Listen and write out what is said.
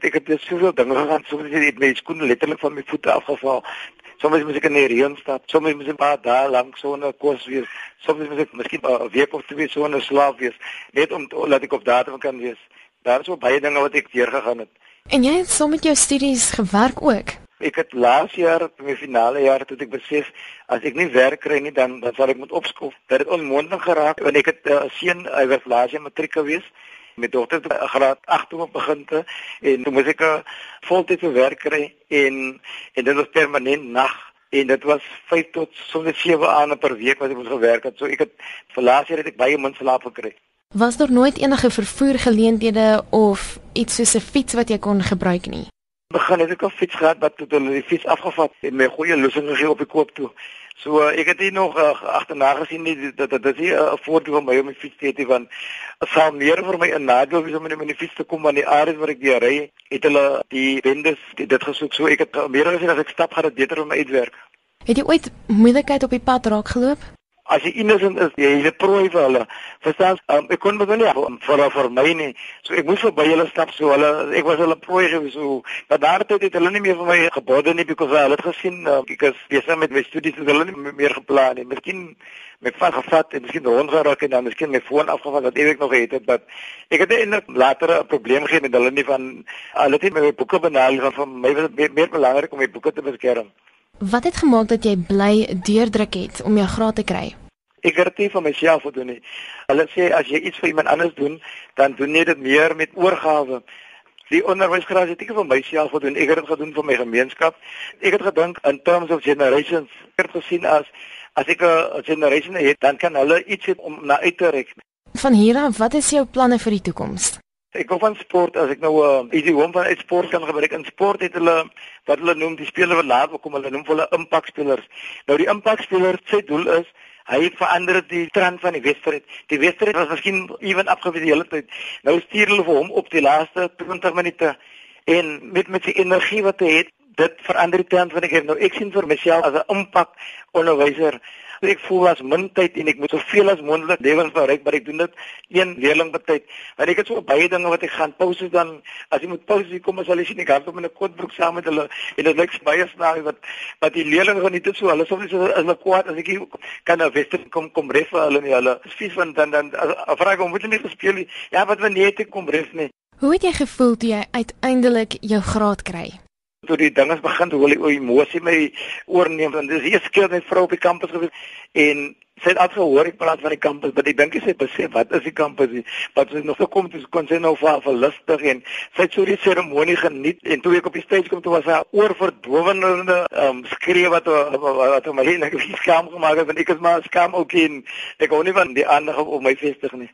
Ek het dus soveel dinge gegaan, soms het my skoene letterlik van my voete afgeval. Soms moet ek in die reën stap, soms moet ek 'n paar dae lank sonder kos wees, soms moet ek miskien 'n week of twee sonder slaap wees, net om laat ek op datum kan wees. Daar is so baie dinge wat ek deurgegaan het. En jy het saam met jou studies gewerk ook. Ek het laas jaar, my finale jaar, toe ek besef as ek nie werk kry nie, dan dan sal ek moet opskof. Dit het onmoontlik geraak want ek het 'n uh, seun, hy was laas jaar matriek gewees my dogter graad 8 toe begin te en toe moes ek 'n voltydse werk kry en en dit was permanent nag en dit was 5 tot sonder 7 aande per week wat ek moes gewerk het. So ek het verlaas hier het ek baie min slaap gekry. Was daar nooit enige vervoer geleenthede of iets soos 'n fiets wat jy kon gebruik nie? Begin het ek 'n fiets gehad wat tot hulle die fiets afgevat en my goeie lossing gegee op die koop toe. So uh, ek het hier nog uh, agterna gesien nie dat dit is nie 'n uh, voordeel vir my om die fiets te hê want dit sal meer vir my 'n nadeel wees om met my fiets te kom want die areas waar ek die ry het hulle die bendes dit gesoek so ek het meer as ek stap gaan dit beter om my uitwerk. Het jy ooit moeilikheid op die pad raak geloop? As jy innocent is, jy is 'n prooi vir hulle. Verstaan? Um, ek kon met hulle vir vir my nie. So ek moes verby hulle stap so hulle ek was hulle prooi gewees so. Maar daar het dit hulle nie meer vir my gebode nie because hulle het gesien uh, because besig met my studies het hulle nie meer geplan nie. Miskien met van gevat en miskien hond geraak en dan miskien my foon afgevat wat ewig nog het het dat ek het eintlik later 'n probleem gehad met hulle nie van hulle het nie my boeke benaal van vir my was meer, meer belangrik om my boeke te beskerm. Wat het gemaak dat jy bly deurdruk het om jou graad te kry? Ek het dit vir myself gedoen nie. Hulle sê as jy iets vir iemand anders doen, dan doen jy dit meer met oorgawe. Die onderwysgraad het ek vir myself gedoen. Ek het dit gedoen vir my gemeenskap. Ek het gedink in terms of generations. Ek het gesien as as ek 'n generation het, dan kan hulle iets het om na uit te reik. Van hier af, wat is jou planne vir die toekoms? Ek hou van sport as ek nou 'n uh, easy home van sport kan gebruik. In sport het hulle wat hulle noem die spelers wat laat kom, hulle noem hulle impakspelers. Nou die impakspelers se doel is Hy verander die trend van die wedstryd. Die wedstryd was miskien ewen afgewees die hele tyd. Nou stuur hulle vir hom op die laaste 20 minute en met met die energie wat hy het, dit verander die trend van die game. Nou ek sien vir myself as 'n impak onderwyser ek voel as min tyd en ek moet soveel as moontlik lewens bereik, maar ek doen dit een leerling betyd. Want ek het so baie dinge wat ek gaan pouse dan as jy moet pouse kom as hulle sien ek gaan op in 'n kotbroek saam met hulle en dit lyk baie snaaks wat wat die leerlinge geniet dit so hulle sou so as hulle kwaad as ek kan 'n wester kom kom ref hulle nie hulle vies van dan dan vra ek om moet hulle nie gespeel nie. Ja, wat wanneer ek kom ref nie. Hoe het jy gevoel toe jy uiteindelik jou graad kry? Toe die dinge begin hoe die emosie my oorneem want dis eers keer net vrou op die kampus gewees en sy het afgehoor ek praat van die kampus maar ek dink sy besef wat is die kampus wat sy nog gekom het kon sy nou vir vir lustig en sy het so die seremonie geniet en toe ek op die stage kom toe was sy oorverdowende um, skree wat wat my net ek skaam gemaak het want ek is maar skaam ook in ek kon nie van die ander op my vestig nie